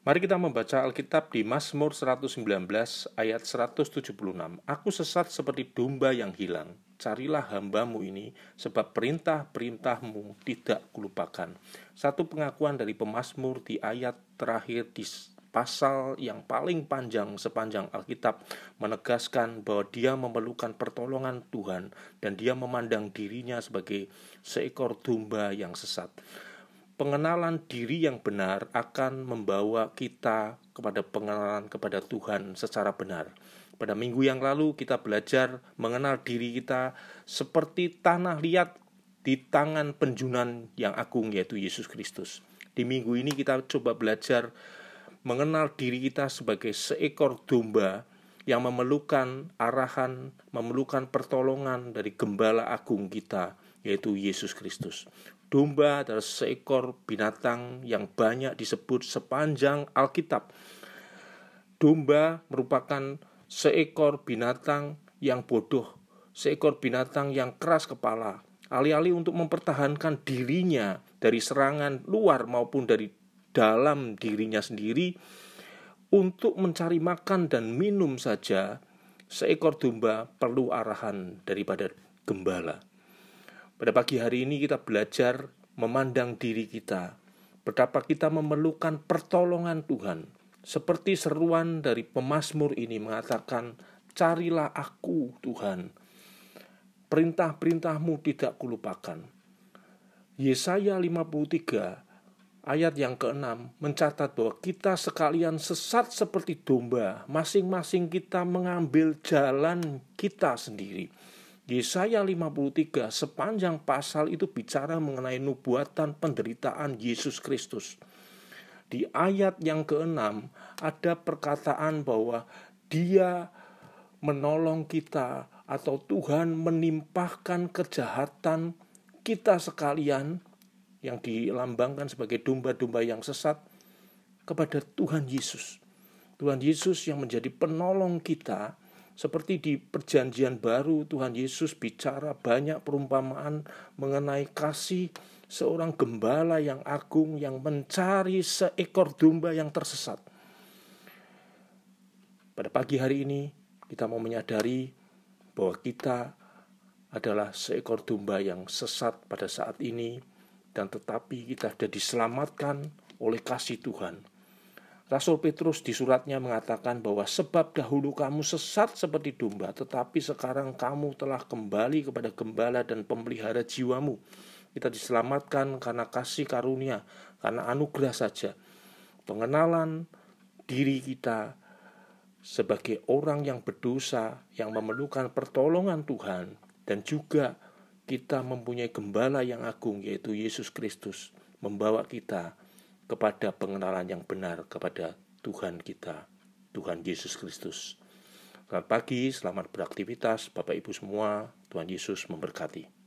Mari kita membaca Alkitab di Mazmur 119 ayat 176. Aku sesat seperti domba yang hilang. Carilah hambamu ini, sebab perintah-perintahmu tidak kulupakan. Satu pengakuan dari pemazmur di ayat terakhir di pasal yang paling panjang sepanjang Alkitab menegaskan bahwa dia memerlukan pertolongan Tuhan dan dia memandang dirinya sebagai seekor domba yang sesat pengenalan diri yang benar akan membawa kita kepada pengenalan kepada Tuhan secara benar. Pada minggu yang lalu kita belajar mengenal diri kita seperti tanah liat di tangan penjunan yang agung yaitu Yesus Kristus. Di minggu ini kita coba belajar mengenal diri kita sebagai seekor domba yang memerlukan arahan, memerlukan pertolongan dari gembala agung kita, yaitu Yesus Kristus. Domba adalah seekor binatang yang banyak disebut sepanjang Alkitab. Domba merupakan seekor binatang yang bodoh, seekor binatang yang keras kepala. Alih-alih untuk mempertahankan dirinya dari serangan luar maupun dari dalam dirinya sendiri, untuk mencari makan dan minum saja, seekor domba perlu arahan daripada gembala. Pada pagi hari ini kita belajar memandang diri kita, betapa kita memerlukan pertolongan Tuhan. Seperti seruan dari pemazmur ini mengatakan, "Carilah aku, Tuhan. Perintah-perintahmu tidak kulupakan." Yesaya 53 ayat yang keenam mencatat bahwa kita sekalian sesat seperti domba, masing-masing kita mengambil jalan kita sendiri. Yesaya 53 sepanjang pasal itu bicara mengenai nubuatan penderitaan Yesus Kristus. Di ayat yang keenam ada perkataan bahwa dia menolong kita atau Tuhan menimpahkan kejahatan kita sekalian yang dilambangkan sebagai domba-domba yang sesat kepada Tuhan Yesus. Tuhan Yesus yang menjadi penolong kita seperti di Perjanjian Baru, Tuhan Yesus bicara banyak perumpamaan mengenai kasih seorang gembala yang agung yang mencari seekor domba yang tersesat. Pada pagi hari ini, kita mau menyadari bahwa kita adalah seekor domba yang sesat pada saat ini, dan tetapi kita sudah diselamatkan oleh kasih Tuhan Rasul Petrus di suratnya mengatakan bahwa sebab dahulu kamu sesat seperti domba, tetapi sekarang kamu telah kembali kepada gembala dan pemelihara jiwamu. Kita diselamatkan karena kasih karunia, karena anugerah saja. Pengenalan diri kita sebagai orang yang berdosa, yang memerlukan pertolongan Tuhan, dan juga kita mempunyai gembala yang agung, yaitu Yesus Kristus, membawa kita kepada pengenalan yang benar kepada Tuhan kita, Tuhan Yesus Kristus. Selamat pagi, selamat beraktivitas, Bapak Ibu semua. Tuhan Yesus memberkati.